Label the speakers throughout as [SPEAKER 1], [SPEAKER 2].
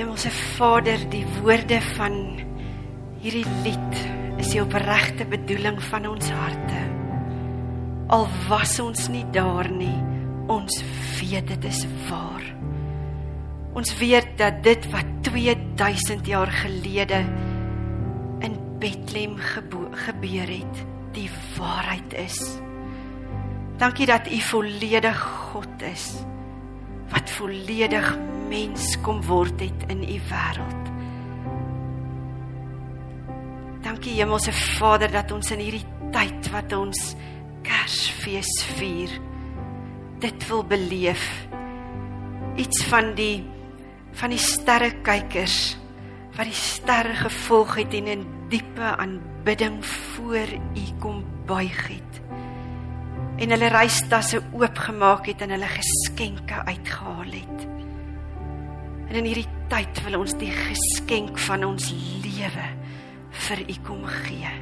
[SPEAKER 1] Hemelse Vader, die woorde van hierdie lied is die opregte bedoeling van ons harte. Al was ons nie daar nie, ons weet dit is waar. Ons weet dat dit wat 2000 jaar gelede in Bethlehem gebeur het, die waarheid is. Dankie dat U volledig God is wat volledig mens kom word het in U wêreld. Dankie Hemelse Vader dat ons in hierdie tyd wat ons Kersfees vier dit wil beleef. Iets van die van die sterrekykers wat die sterre gevolg het en in diepe aanbidding voor U kom buig het en hulle reistasse oopgemaak het en hulle geskenke uitgehaal het. En in hierdie tyd wil ons die geskenk van ons lewe vir U kom gee.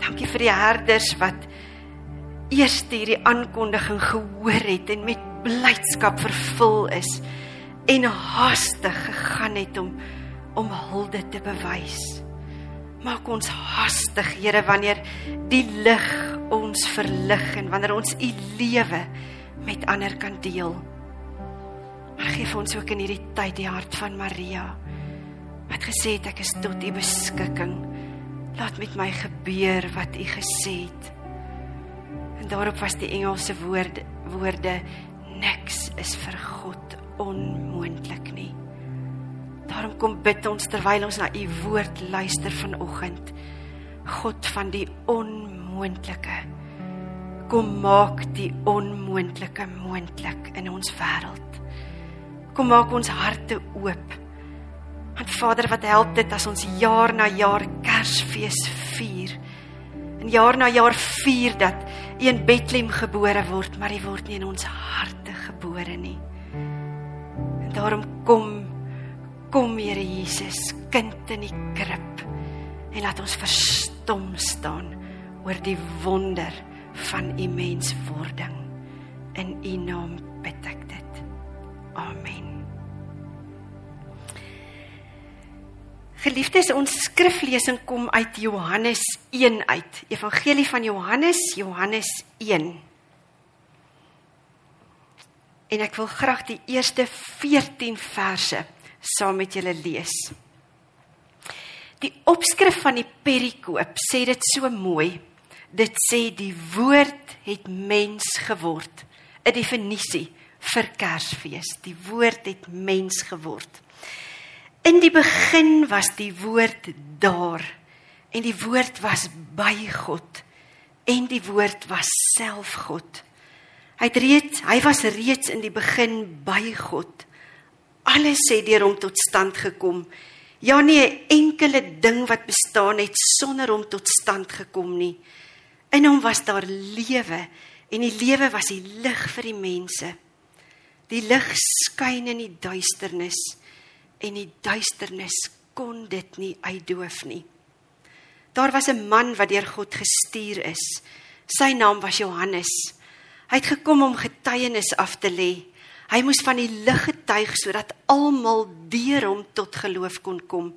[SPEAKER 1] Dankie vir die herders wat eers hierdie aankondiging gehoor het en met blydskap vervul is en haastig gegaan het om om hulde te bewys. Maak ons haastig, Here, wanneer die lig ons verlig en wanneer ons u lewe met ander kan deel. Maar gee vir ons ook in hierdie tyd die hart van Maria wat gesê het ek is tot u beskikking. Laat met my gebeur wat u gesê het. En daarop was die Engelse woorde woorde niks is vir God onmoontlik nie. Daarom kom bid ons terwyl ons na u woord luister vanoggend. God van die onmoontlike. Kom maak die onmoontlike moontlik in ons wêreld. Kom maak ons harte oop. Want Vader, wat help dit as ons jaar na jaar Kersfees vier? En jaar na jaar vier dat in Bethlehem gebore word, maar U word nie in ons harte gebore nie. En daarom kom Kom Here Jesus, kind in die krib en laat ons verstom staan oor die wonder van u menswording. In u naam bid ek dit. Amen. Geliefdes, ons skriflesing kom uit Johannes 1 uit. Evangelie van Johannes, Johannes 1. En ek wil graag die eerste 14 verse saam met julle lees. Die opskrif van die perikoop sê dit so mooi. Dit sê die woord het mens geword. 'n Definisie vir Kersfees. Die woord het mens geword. In die begin was die woord daar en die woord was by God en die woord was self God. Hy het reeds hy was reeds in die begin by God. Alles het deur hom tot stand gekom. Ja nie 'n enkele ding wat bestaan het sonder hom tot stand gekom nie. In hom was daar lewe en die lewe was die lig vir die mense. Die lig skyn in die duisternis en die duisternis kon dit nie uitdoof nie. Daar was 'n man wat deur God gestuur is. Sy naam was Johannes. Hy het gekom om getuienis af te lê Hy moes van die lig getuig sodat almal deur hom tot geloof kon kom.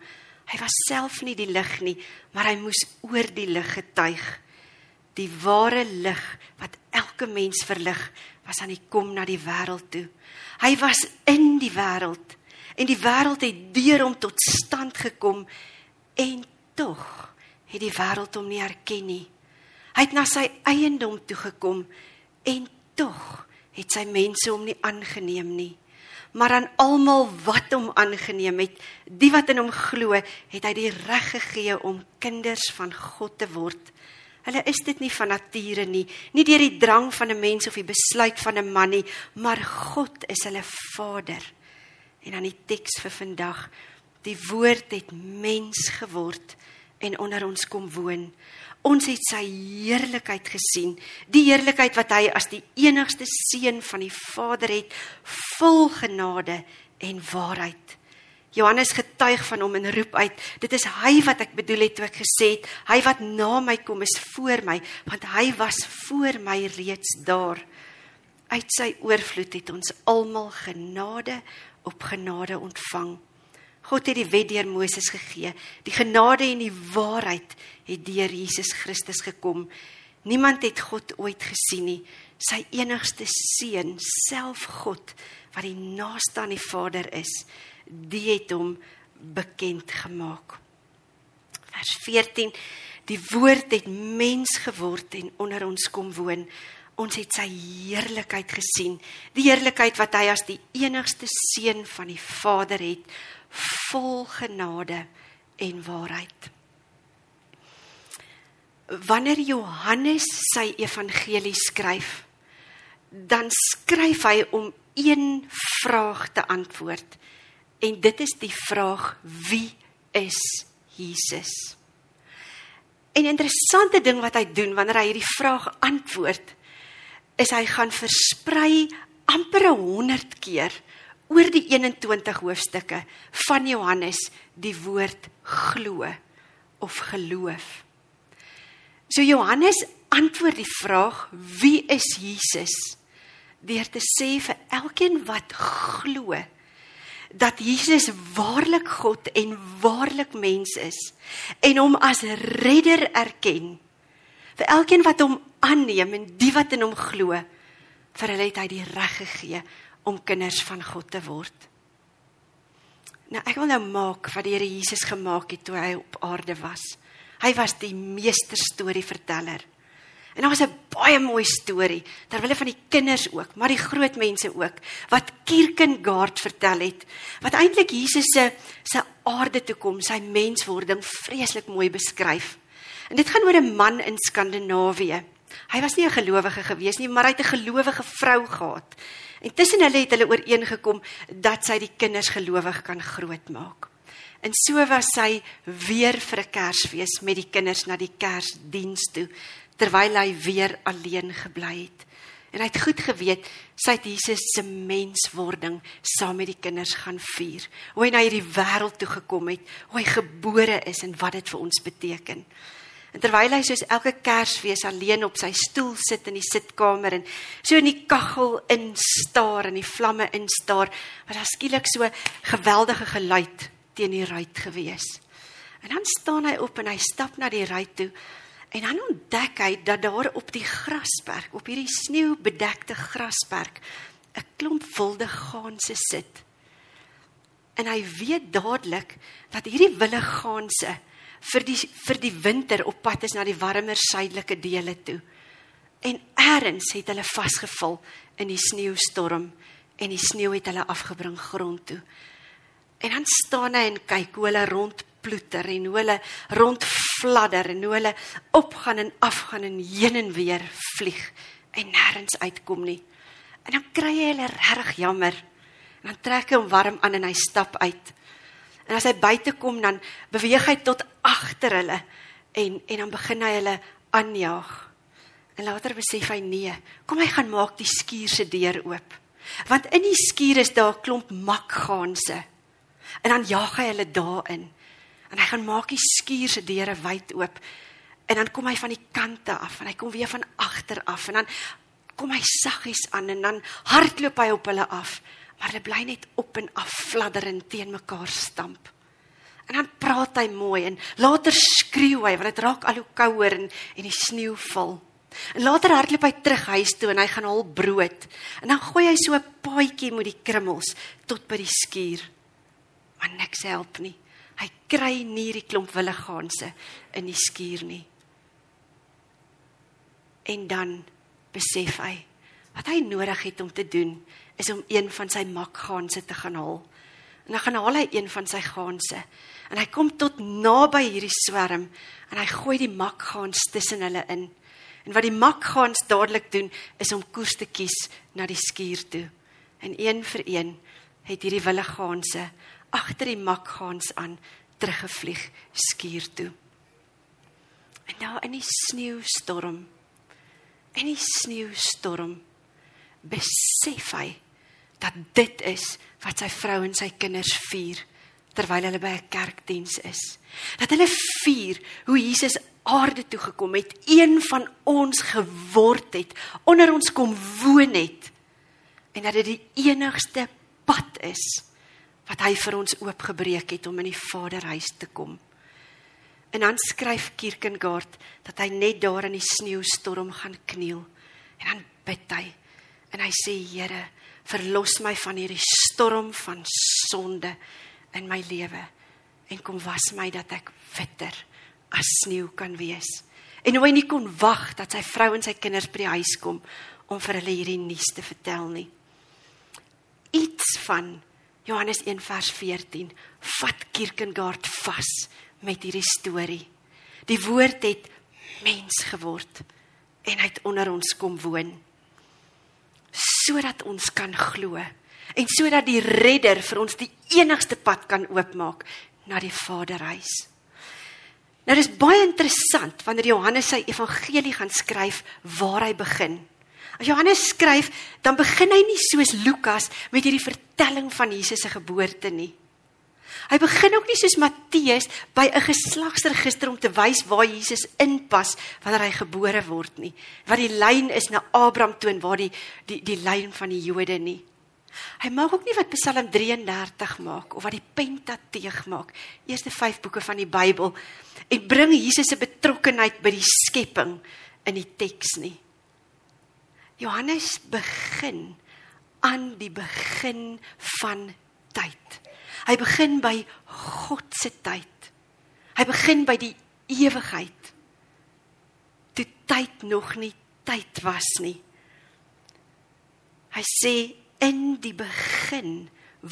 [SPEAKER 1] Hy was self nie die lig nie, maar hy moes oor die lig getuig. Die ware lig wat elke mens verlig, was aan die kom na die wêreld toe. Hy was in die wêreld en die wêreld het deur hom tot stand gekom en tog het die wêreld hom nie erken nie. Hy het na sy eiendom toe gekom en tog het sy mense hom nie aangeneem nie. Maar aan almal wat hom aangeneem het, die wat in hom glo, het hy die reg gegee om kinders van God te word. Hulle is dit nie van nature nie, nie deur die drang van 'n mens of die besluit van 'n man nie, maar God is hulle Vader. En dan die teks vir vandag, die woord het mens geword en onder ons kom woon. Ons het sy heerlikheid gesien, die heerlikheid wat hy as die enigste seun van die Vader het, vol genade en waarheid. Johannes getuig van hom en roep uit: "Dit is hy wat ek bedoel het toe ek gesê het, hy wat na my kom is voor my, want hy was voor my reeds daar." uit sy oorvloed het ons almal genade op genade ontvang. God het die wet deur Moses gegee. Die genade en die waarheid het deur Jesus Christus gekom. Niemand het God ooit gesien nie. Sy enigste seun, self God wat die naaste aan die Vader is, die het hom bekend gemaak. Vers 14 Die woord het mens geword en onder ons kom woon. Ons het sy heerlikheid gesien, die heerlikheid wat hy as die enigste seun van die Vader het, vol genade en waarheid. Wanneer Johannes sy evangelie skryf, dan skryf hy om een vraag te antwoord. En dit is die vraag: Wie is Jesus? En 'n interessante ding wat hy doen wanneer hy hierdie vraag antwoord, is hy gaan versprei amper 100 keer oor die 21 hoofstukke van Johannes die woord glo of geloof. So Johannes antwoord die vraag wie is Jesus deur te sê vir elkeen wat glo dat Jesus waarlik God en waarlik mens is en hom as redder erken vir elkeen wat hom aanneem en die wat in hom glo vir hulle het hy die reg gegee om kinders van God te word. Nou ek wil nou maak wat die Here Jesus gemaak het toe hy op aarde was. Hy was die meester storieverteller. En daar was 'n baie mooi storie terwyl van die kinders ook, maar die groot mense ook wat Kierkegaard vertel het wat eintlik Jesus se se aarde toe kom, sy menswording vreeslik mooi beskryf. En dit gaan oor 'n man in Skandinawië. Hy was nie 'n gelowige gewees nie, maar hy het 'n gelowige vrou gehad. En tussen hulle het hulle ooreengekom dat sy die kinders gelowig kan grootmaak. En so was sy weer vir 'n Kersfees met die kinders na die Kersdiens toe terwyl hy weer alleen gebly het. En hy het goed geweet sy het Jesus se menswording saam met die kinders gaan vier. Hoe hy na hierdie wêreld toe gekom het, hoe hy gebore is en wat dit vir ons beteken. En terwyl hy soos elke Kersfees alleen op sy stoel sit in die sitkamer en so in die kaggel instaar en die vlamme instaar, was daar skielik so geweldige geluid teen die ruit gewees. En dan staan hy op en hy stap na die ruit toe En dan ontdek hy dat daar op die grasperk, op hierdie sneeubedekte grasperk, 'n klomp wilde gaanse sit. En hy weet dadelik dat hierdie wilde gaanse vir die vir die winter op pad is na die warmer suidelike dele toe. En eers het hulle vasgeval in die sneeustorm en die sneeu het hulle afgebring grond toe. En dan staan hy en kyk hoe hulle rond ploeter en hoe hulle rondfladder en hoe hulle opgaan en afgaan en heen en weer vlieg en nêrens uitkom nie. En dan kry hy hulle regtig jammer. En dan trek hy hom warm aan en hy stap uit. En as hy buite kom dan beweeg hy tot agter hulle en en dan begin hy hulle aanjaag. En later besef hy nee, kom hy gaan maak die skuur se deur oop. Want in die skuur is daar 'n klomp makgaanse. En dan jaag hy hulle daarin en hy gaan maak die skuur se deure wyd oop en dan kom hy van die kante af en hy kom weer van agter af en dan kom hy saggies aan en dan hardloop hy op hulle af maar hulle bly net op en af fladderend teen mekaar stamp. En dan praat hy mooi en later skreeu hy want dit raak al hoe kouer en en die sneeu val. En later hardloop hy terug huis toe en hy gaan haal brood. En dan gooi hy so 'n paadjie met die krummels tot by die skuur. Maar niks help nie. Hy kry nie die klomp willigaanse in die skuur nie. En dan besef hy wat hy nodig het om te doen is om een van sy makgaanse te gaan haal. En dan gaan haal hy een van sy gaanse en hy kom tot naby hierdie swerm en hy gooi die makgaans tussen hulle in. En wat die makgaans dadelik doen is om koers te kies na die skuur toe. En een vir een het hierdie willigaanse agter die makgaans aan teruggevlieg skuur toe. En daar in die sneeustorm in die sneeustorm besef hy dat dit is wat sy vrou en sy kinders vier terwyl hulle by 'n kerkdiens is. Dat hulle vier hoe Jesus aarde toe gekom het, een van ons geword het, onder ons kom woon het en dat dit die enigste pad is wat hy vir ons oopgebreek het om in die Vaderhuis te kom. En dan skryf Kierkegaard dat hy net daar in die sneeustorm gaan kniel en dan bid hy en hy sê Here, verlos my van hierdie storm van sonde in my lewe en kom was my dat ek witter as sneeu kan wees. En hoe hy nie kon wag dat sy vrou en sy kinders by die huis kom om vir hulle hierdie nuus te vertel nie. Iets van Johannes 1 vers 14 vat Kierkegaard vas met hierdie storie. Die woord het mens geword en hy het onder ons kom woon sodat ons kan glo en sodat die redder vir ons die enigste pad kan oopmaak na die Vaderhuis. Nou dis baie interessant wanneer Johannes sy evangelie gaan skryf waar hy begin. As Johannes skryf, dan begin hy nie soos Lukas met hierdie vertelling van Jesus se geboorte nie. Hy begin ook nie soos Matteus by 'n geslagsregister om te wys waar Jesus inpas wanneer hy gebore word nie. Wat die lyn is na Abraham toe en waar die die die lyn van die Jode nie. Hy maak ook nie wat Psalm 33 maak of wat die Pentateeg maak. Eerste 5 boeke van die Bybel en bring Jesus se betrokkeheid by die skepping in die teks nie. Johannes begin aan die begin van tyd. Hy begin by God se tyd. Hy begin by die ewigheid. Toe tyd nog nie tyd was nie. Hy sê in die begin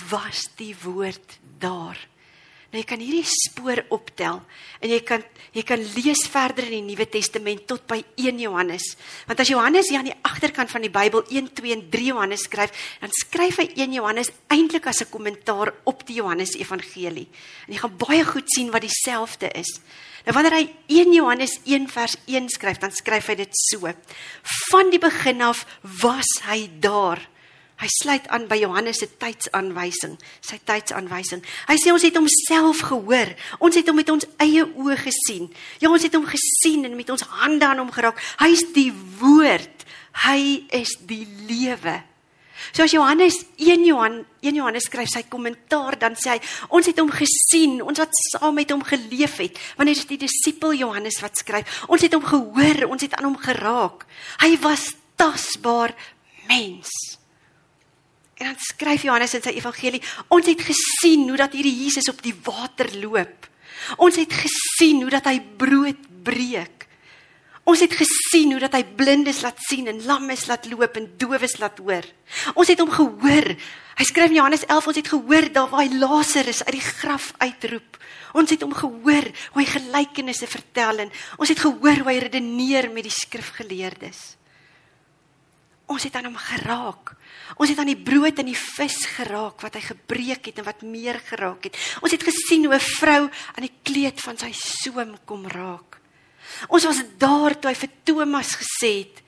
[SPEAKER 1] was die woord daar. Nou jy kan hierdie spoor optel en jy kan jy kan lees verder in die Nuwe Testament tot by 1 Johannes. Want as Johannes hier aan die agterkant van die Bybel 1, 2 en 3 Johannes skryf, dan skryf hy 1 Johannes eintlik as 'n kommentaar op die Johannes Evangelie. En jy gaan baie goed sien wat dieselfde is. Nou wanneer hy 1 Johannes 1 vers 1 skryf, dan skryf hy dit so: Van die begin af was hy daar Hy sluit aan by Johannes se tydsaanwysing, sy tydsaanwysing. Hy sê ons het homself gehoor. Ons het hom met ons eie oë gesien. Ja, ons het hom gesien en met ons hande aan hom geraak. Hy is die woord. Hy is die lewe. So as Johannes 1 Johan 1 Johannes skryf sy kommentaar dan sê hy ons het hom gesien, ons wat saam met hom geleef het. Wanneer is die disipel Johannes wat skryf? Ons het hom gehoor, ons het aan hom geraak. Hy was tasbaar mens. En dan skryf Johannes in sy evangelie, ons het gesien hoe dat hierdie Jesus op die water loop. Ons het gesien hoe dat hy brood breek. Ons het gesien hoe dat hy blindes laat sien en lammes laat loop en dowes laat hoor. Ons het hom gehoor. Hy skryf in Johannes 11, ons het gehoor daar waar hy Lazarus uit die graf uitroep. Ons het hom gehoor hoe hy gelykenisse vertel en ons het gehoor hoe hy redeneer met die skrifgeleerdes. Ons het aan hom geraak. Ons het aan die brood en die vis geraak wat hy gebreek het en wat meer geraak het. Ons het gesien hoe 'n vrou aan die kleed van sy soem kom raak. Ons was daar toe hy vir Thomas gesê het: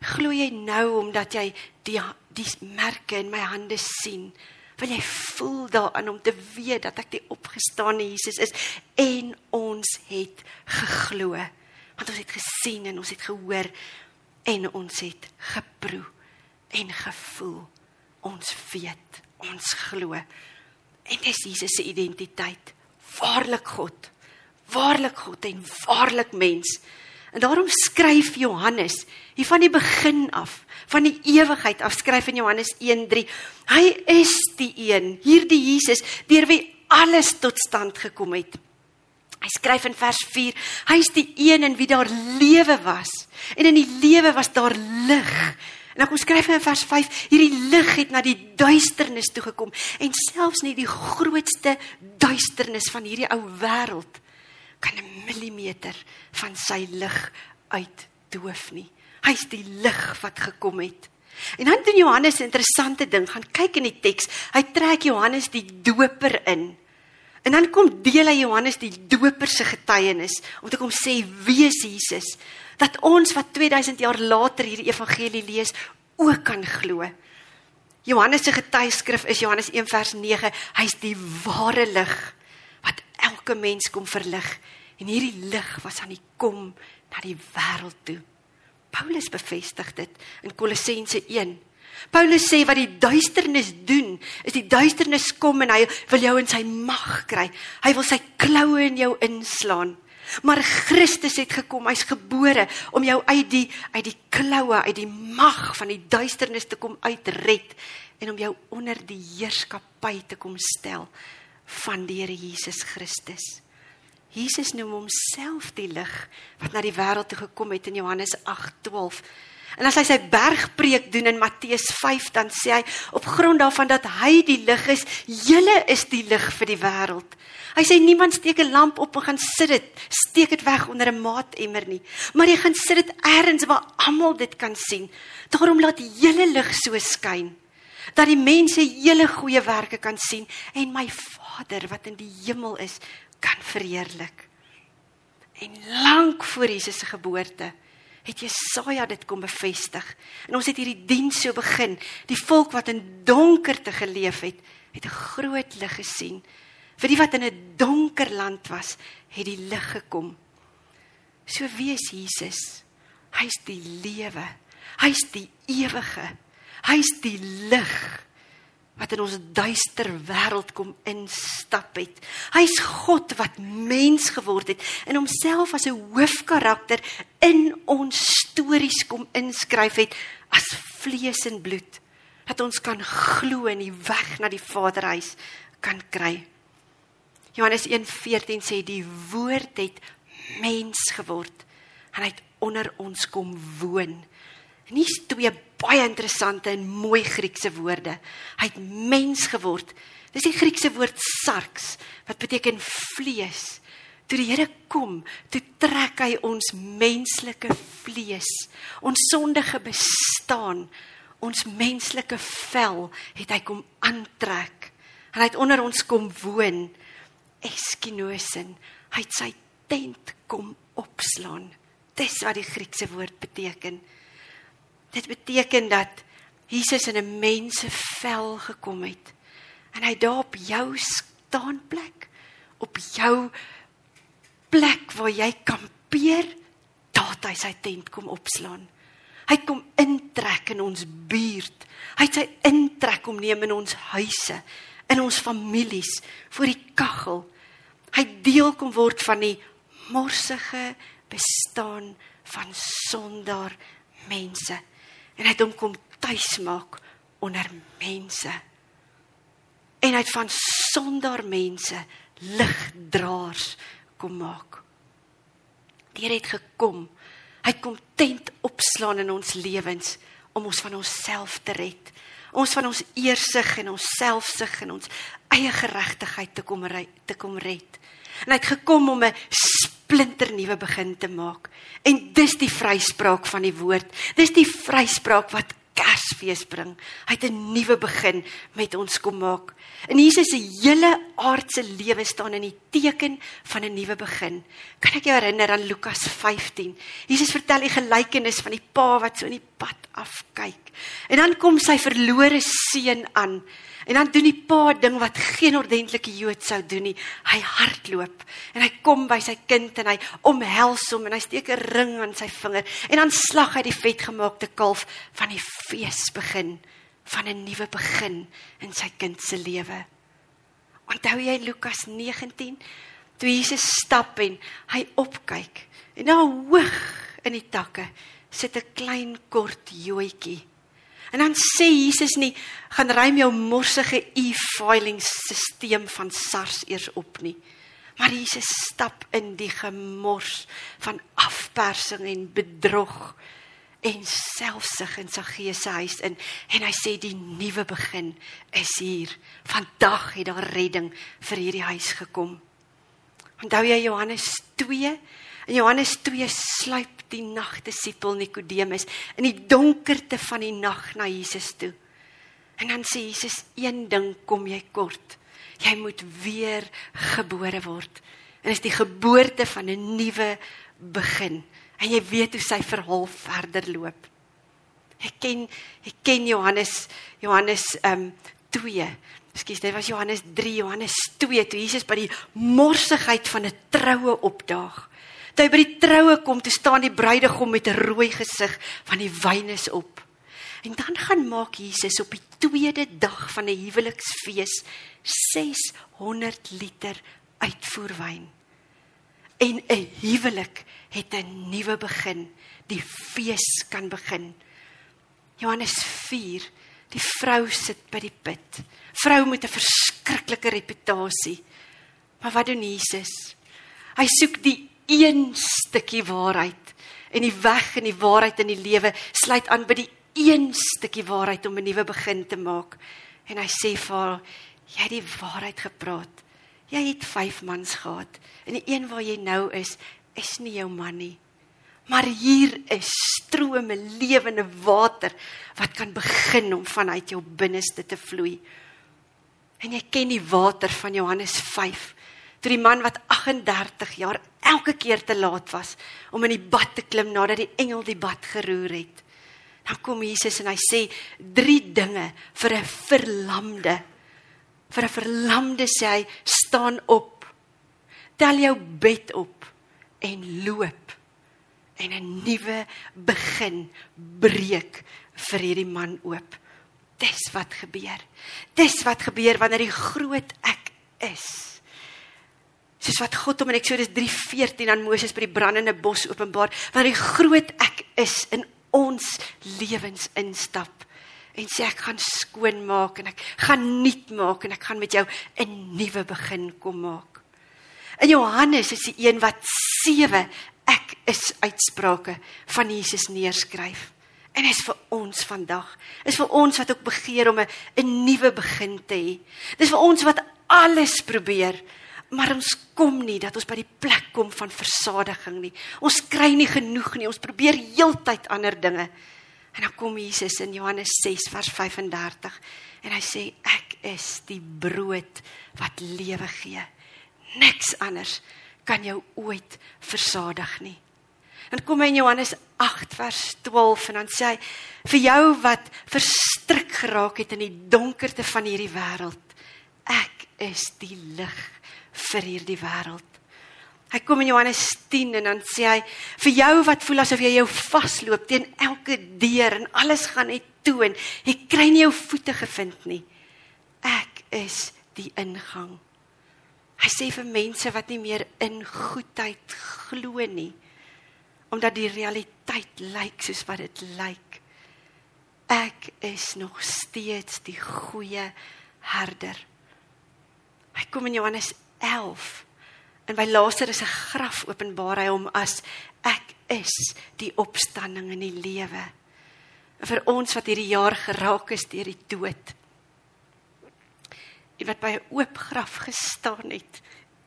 [SPEAKER 1] "Glo jy nou omdat jy die die merke in my hande sien? Wil jy voel daaraan om te weet dat ek die opgestane Jesus is en ons het geglo?" Want ons het gesien en ons het gehoor en ons het geproe en gevoel. Ons weet, ons glo. En dis Jesus se identiteit. Waarlik God. Waarlik God en waarlik mens. En daarom skryf Johannes hier van die begin af, van die ewigheid af skryf in Johannes 1:3. Hy is die een, hierdie Jesus deur wie alles tot stand gekom het. Hy skryf in vers 4: Hy is die een in wie daar lewe was en in die lewe was daar lig. En kom skryf in vers 5: Hierdie lig het na die duisternis toe gekom en selfs nie die grootste duisternis van hierdie ou wêreld kan 'n millimeter van sy lig uitdoof nie. Hy's die lig wat gekom het. En dan doen Johannes 'n interessante ding, gaan kyk in die teks. Hy trek Johannes die doper in. En dan kom deel hy Johannes die doper se getuienis om te kom sê wie is Jesus dat ons wat 2000 jaar later hierdie evangelie lees ook kan glo. Johannes se getuieskrif is Johannes 1 vers 9. Hy's die ware lig wat elke mens kom verlig en hierdie lig was aan die kom na die wêreld toe. Paulus bevestig dit in Kolossense 1 Paulus sê wat die duisternis doen, is die duisternis kom en hy wil jou in sy mag kry. Hy wil sy kloue in jou inslaan. Maar Christus het gekom, hy's gebore om jou uit die uit die kloue, uit die mag van die duisternis te kom uitred en om jou onder die heerskappy te kom stel van die Here Jesus Christus. Jesus noem homself die lig wat na die wêreld toe gekom het in Johannes 8:12. En as hy sy bergpreek doen in Matteus 5, dan sê hy op grond daarvan dat hy die lig is, julle is die lig vir die wêreld. Hy sê niemand steek 'n lamp op en gaan sit dit, steek dit weg onder 'n maatemmer nie, maar jy gaan sit dit elders waar almal dit kan sien. Daarom laat julle lig so skyn dat die mense julle goeie werke kan sien en my Vader wat in die hemel is kan verheerlik. En lank voor Jesus se geboorte het Jesaja dit kom bevestig. En ons het hierdie diens so begin. Die volk wat in donkerte geleef het, het 'n groot lig gesien. Vir die wat in 'n donker land was, het die lig gekom. So wie is Jesus? Hy's die lewe. Hy's die ewige. Hy's die lig wat in ons duister wêreld kom instap het. Hy's God wat mens geword het en homself as 'n hoofkarakter in ons stories kom inskryf het as vlees en bloed dat ons kan glo en die weg na die Vaderhuis kan kry. Johannes 1:14 sê die woord het mens geword en hy het onder ons kom woon. Hier's twee baie interessante en mooi Griekse woorde. Hy het mens geword. Dis die Griekse woord sarx wat beteken vlees. Toe die Here kom, toe trek hy ons menslike vlees, ons sondige bestaan, ons menslike vel het hy kom aantrek. En hy het onder ons kom woon. Eskinosin, hy het sy tent kom opslaan. Dis wat die Griekse woord beteken. Dit beteken dat Jesus in 'n mensevel gekom het en hy daar op jou staanplek op jou plek waar jy kampeer, daar hy sy tent kom opslaan. Hy kom intrek in ons buurt. Hy het sy intrek kom neem in ons huise, in ons families, voor die kaggel. Hy deel kom word van die morsige bestaan van sondaar mense en hy het hom kom tuis maak onder mense. En hy het van sonder mense ligdraers kom maak. Die Here het gekom. Hy kom tent opslaan in ons lewens om ons van onsself te red. Ons van ons eersig en ons selfsug en ons eie geregtigheid te kom te kom red. En hy het gekom om 'n splinternuwe begin te maak. En dis die vryspraak van die woord. Dis die vryspraak wat Kersfees bring. Hy het 'n nuwe begin met ons kom maak. In Jesus se hele aardse lewe staan in die teken van 'n nuwe begin. Kan ek jou herinner aan Lukas 15? Jesus vertel die gelykenis van die pa wat so in die pad afkyk. En dan kom sy verlore seun aan En dan doen die pa ding wat geen ordentlike Jood sou doen nie. Hy hardloop en hy kom by sy kind en hy omhels hom en hy steek 'n ring aan sy vinger en dan slag hy die vetgemaakte kalf van die fees begin van 'n nuwe begin in sy kind se lewe. Onthou jy Lukas 19 toe Jesus stap en hy opkyk en daar hoog in die takke sit 'n klein kort joetjie En dan sê Jesus nie gaan ruim jou morsige e-filing stelsel van SARS eers op nie. Maar Jesus stap in die gemors van afpersing en bedrog en selfsug in sy gees se huis in en hy sê die nuwe begin is hier. Vandag het daar redding vir hierdie huis gekom. Onthou jy Johannes 2 In Johannes 2 sluip die nagdisipel Nikodemus in die donkerte van die nag na Jesus toe. En dan sê Jesus een ding kom jy kort. Jy moet weer gebore word. En is die geboorte van 'n nuwe begin. En jy weet hoe sy verhaal verder loop. Ek ken ek ken Johannes Johannes ehm um, 2. Ekskuus, dit was Johannes 3, Johannes 2 toe Jesus by die morsigheid van 'n troue opdaag. Toe hy by die troue kom, toe staan die bruidegom met 'n rooi gesig van die wyn is op. En dan gaan maak Jesus op die tweede dag van 'n huweliksfees 600 liter uitvoerwyn. En 'n huwelik het 'n nuwe begin. Die fees kan begin. Johannes 4. Die vrou sit by die put. Vrou met 'n verskriklike reputasie. Maar wat doen Jesus? Hy soek die een stukkie waarheid en die weg en die waarheid in die lewe sluit aan by die een stukkie waarheid om 'n nuwe begin te maak. En hy sê vir haar, jy het die waarheid gepraat. Jy het 5 mans gehad en die een waar jy nou is, is nie jou man nie. Maar hier is strome lewende water wat kan begin om vanuit jou binneste te vloei. En jy ken die water van Johannes 5 toe die man wat 38 jaar elke keer te laat was om in die bad te klim nadat die engel die bad geroer het. Dan kom Jesus en hy sê drie dinge vir 'n verlamde. Vir 'n verlamde sê hy staan op. Tel jou bed op en loop. En 'n nuwe begin breek vir hierdie man oop. Dis wat gebeur. Dis wat gebeur wanneer die groot ek is soos wat God hom in Eksodus 3:14 aan Moses by die brandende bos openbaar, wanneer die groot ek is in ons lewens instap en sê ek gaan skoon maak en ek gaan nuut maak en ek gaan met jou 'n nuwe begin kom maak. In Johannes is die een wat sewe ek is uitsprake van Jesus neerskryf. En dit is vir ons vandag. Is vir ons wat ook begeer om 'n 'n nuwe begin te hê. Dis vir ons wat alles probeer maar ons kom nie dat ons by die plek kom van versadiging nie. Ons kry nie genoeg nie. Ons probeer heeltyd ander dinge. En dan kom Jesus in Johannes 6 vers 35 en hy sê ek is die brood wat lewe gee. Niks anders kan jou ooit versadig nie. En kom hy in Johannes 8 vers 12 en dan sê hy vir jou wat verstrik geraak het in die donkerte van hierdie wêreld ek is die lig vir hierdie wêreld. Hy kom in Johannes 10 en dan sê hy vir jou wat voel asof jy jou vasloop teen elke deur en alles gaan net toe en jy kry nie jou voete gevind nie. Ek is die ingang. Hy sê vir mense wat nie meer in goedheid glo nie omdat die realiteit lyk soos wat dit lyk. Ek is nog steeds die goeie herder. Hy kom in Johannes 11. En by is 'n graf openbaar hy hom as ek is die opstanding en die lewe. En vir ons wat hierdie jaar geraak is deur die dood. En wat by 'n oop graf gestaan het,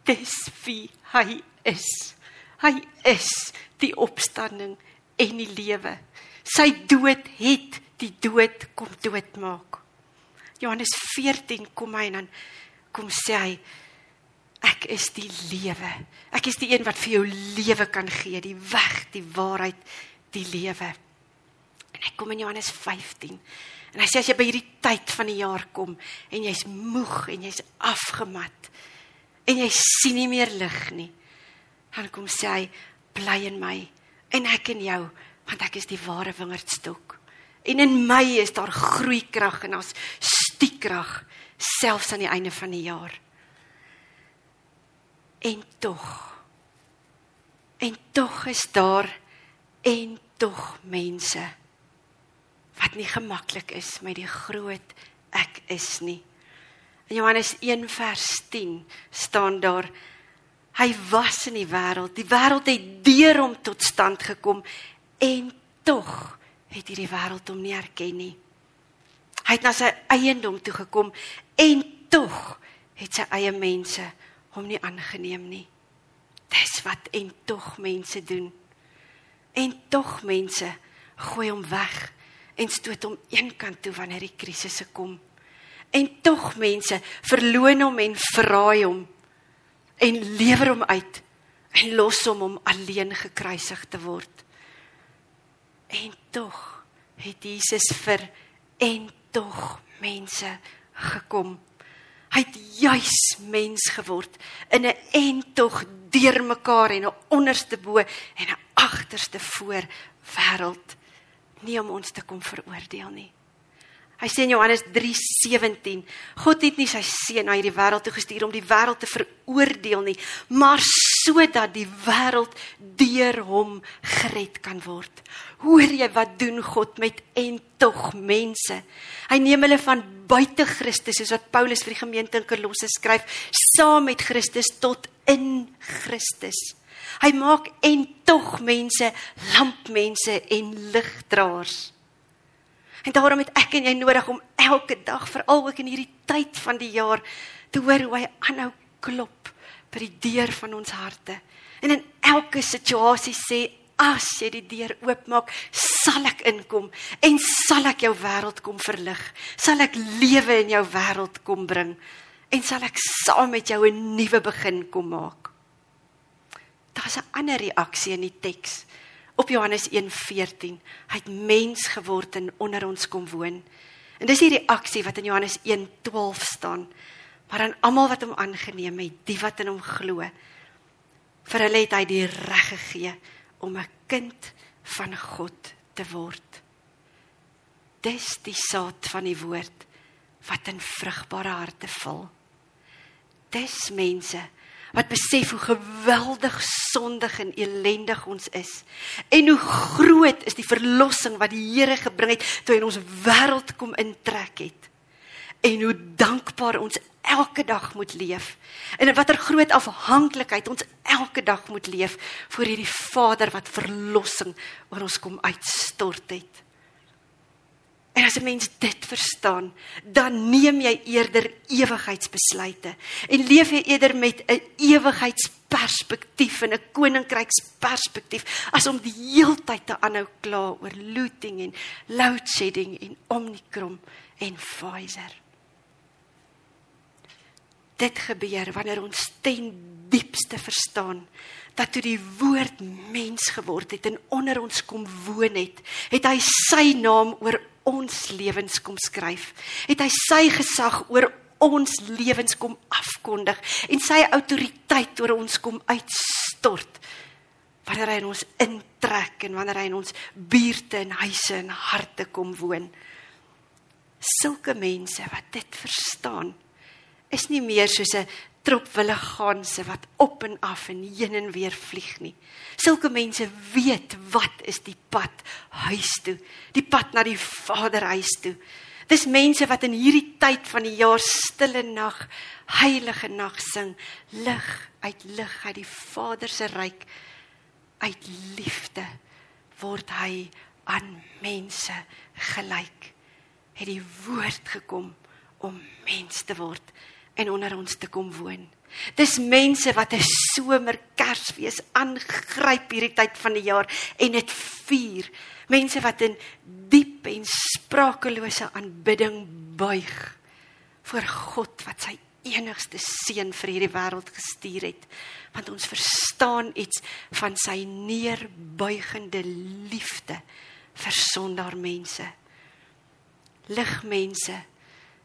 [SPEAKER 1] dis wie hy is. Hy is die opstanding en die lewe. Sy dood het die dood kom doodmaak. Johannes 14 kom hy en dan kom sê hy Ek is die lewe. Ek is die een wat vir jou lewe kan gee, die weg, die waarheid, die lewe. En hy kom in Johannes 15. En hy sê as jy by hierdie tyd van die jaar kom en jy's moeg en jy's afgemat en jy sien nie meer lig nie, dan kom sê hy bly in my en ek in jou want ek is die ware wingerdstok. En in my is daar groeikrag en ons stiekrag selfs aan die einde van die jaar. En tog. En tog is daar en tog mense wat nie gemaklik is met die groot ek is nie. In Johannes 1 vers 10 staan daar hy was in die wêreld. Die wêreld het deur hom tot stand gekom en tog het hierdie wêreld hom nie erken nie. Hy het na sy eiendom toe gekom en tog het sy eie mense hom nie aangeneem nie. Dis wat en tog mense doen. En tog mense gooi hom weg en stoot hom eenkant toe wanneer die krisisse kom. En tog mense verloon hom en verraai hom en lewer hom uit en los hom om alleen gekruisig te word. En tog het Jesus vir en tog mense gekom. Hy het juis mens geword in 'n en tog deurmekaar en 'n onderste bo en 'n agterste voor wêreld. nie om ons te kom veroordeel nie. Hy sê in Johannes 3:17, God het nie sy seun na hierdie wêreld toe gestuur om die wêreld te veroordeel nie, maar sodat die wêreld deur hom gered kan word. Hoor jy wat doen God met en tog mense? Hy neem hulle van buite Christus, soos wat Paulus vir die gemeente in Kolosse skryf, saam met Christus tot in Christus. Hy maak en tog mense lampmense en ligdraers. En daarom het ek en jy nodig om elke dag, veral ook in hierdie tyd van die jaar, te hoor hoe hy aanhou klop by die deur van ons harte. En in elke situasie sê, as jy die deur oopmaak, sal ek inkom en sal ek jou wêreld kom verlig. Sal ek lewe in jou wêreld kom bring en sal ek saam met jou 'n nuwe begin kom maak. Daar's 'n ander reaksie in die teks op Johannes 1:14. Hy het mens geword en onder ons kom woon. En dis die reaksie wat in Johannes 1:12 staan. Maar aan almal wat hom aangeneem het, die wat in hom glo, vir hulle het hy die reg gegee om 'n kind van God te word. Dis die saad van die woord wat in vrugbare harte val. Dis mense wat besef hoe geweldig sondig en ellendig ons is en hoe groot is die verlossing wat die Here gebring het toe hy in ons wêreld kom intrek het en hoe dankbaar ons elke dag moet leef en in watter groot afhanklikheid ons elke dag moet leef voor hierdie Vader wat verlossing oor ons kom uitstort het En as 'n mens dit verstaan, dan neem jy eerder ewigheidsbesluite en leef jy eerder met 'n ewigheidsperspektief en 'n koninkryksperspektief as om die heeltyd te aanhou kla oor looting en load shedding en Omicron en Pfizer. Dit gebeur wanneer ons ten diepste verstaan dat toe die woord mens geword het en onder ons kom woon het, het hy sy naam oor ons lewens kom skryf. Het hy sy gesag oor ons lewens kom afkondig en sy autoriteit oor ons kom uitstort. Wanneer hy in ons intrek en wanneer hy in ons buurte en huise en harte kom woon. Sulke mense wat dit verstaan, is nie meer soos 'n trop wille ganse wat op en af en heen en weer vlieg nie. Sulke mense weet wat is die pad huis toe, die pad na die Vaderhuis toe. Dis mense wat in hierdie tyd van die jaar stille nag, heilige nag sing, lig uit lig uit die Vader se ryk uit liefde word hy aan mense gelyk. Het die woord gekom om mens te word en onder ons te kom woon. Dis mense wat 'n somer Kersfees aangryp hierdie tyd van die jaar en dit vier. Mense wat in diep en sprakelose aanbidding buig voor God wat sy enigste seun vir hierdie wêreld gestuur het. Want ons verstaan iets van sy neerbuigende liefde vir sondaar mense. Ligmense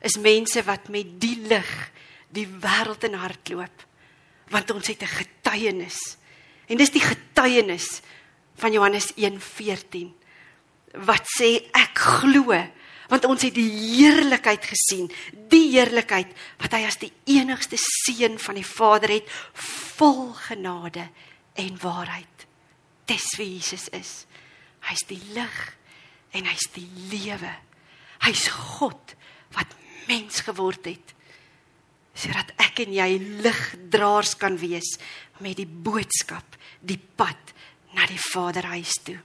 [SPEAKER 1] is mense wat met die lig die wêreld in hardloop want ons het 'n getuienis. En dis die getuienis van Johannes 1:14 wat sê ek glo want ons het die heerlikheid gesien. Die heerlikheid wat hy as die enigste seun van die Vader het vol genade en waarheid. Dis wie Jesus is. Hy's die lig en hy's die lewe. Hy's God wat mens geword het sodat ek en jy ligdraers kan wees met die boodskap, die pad na die Vaderhuis toe.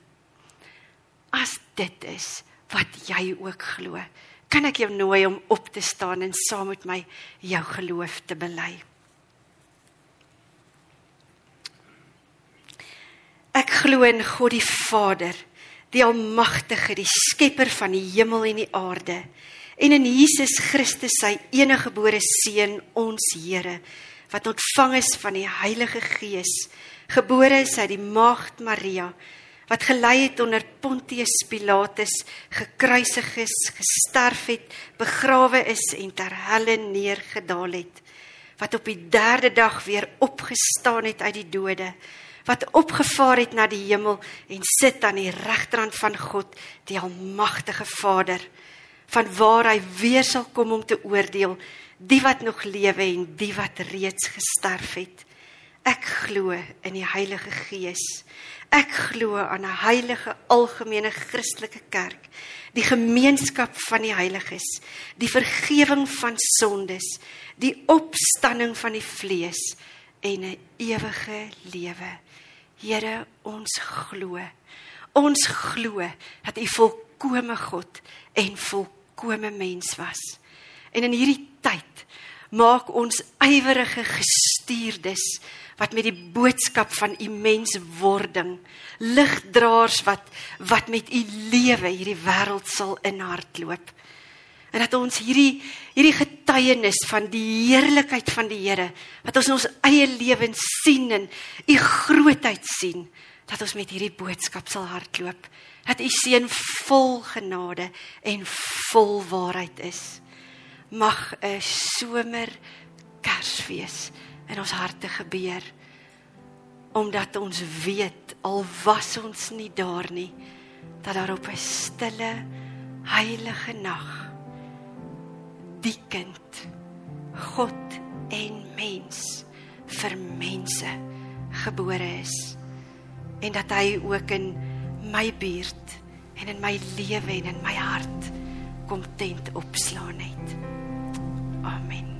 [SPEAKER 1] As dit is wat jy ook glo, kan ek jou nooi om op te staan en saam met my jou geloof te bely. Ek glo in God die Vader, die almagtige, die skepper van die hemel en die aarde en in Jesus Christus sy enige gebore seun ons Here wat ontvang is van die Heilige Gees gebore is uit die maagd Maria wat gelei het onder Pontius Pilatus gekruisig is gesterf het begrawe is en ter helle neergedaal het wat op die derde dag weer opgestaan het uit die dode wat opgevaar het na die hemel en sit aan die regterhand van God, die almagtige Vader, van waar hy weer sal kom om te oordeel die wat nog lewe en die wat reeds gesterf het. Ek glo in die Heilige Gees. Ek glo aan 'n heilige algemene Christelike kerk, die gemeenskap van die heiliges, die vergifnis van sondes, die opstanding van die vlees en 'n ewige lewe. Here, ons glo. Ons glo dat U volkomme God en volkomme mens was. En in hierdie tyd maak ons ywerige gestuurdes wat met die boodskap van u menswording ligdraers wat wat met u lewe hierdie wêreld sal inhardloop en dat ons hierdie hierdie getuienis van die heerlikheid van die Here wat ons in ons eie lewens sien en u grootheid sien dat ons met hierdie boodskap sal hardloop. Dat u seën vol genade en vol waarheid is. Mag 'n somer Kersfees in ons harte gebeur omdat ons weet al was ons nie daar nie dat daar op 'n stille heilige nag die kind God en mens vir mense gebore is en dat hy ook in my buurt en in my lewe en in my hart kom tent opslaan het. Amen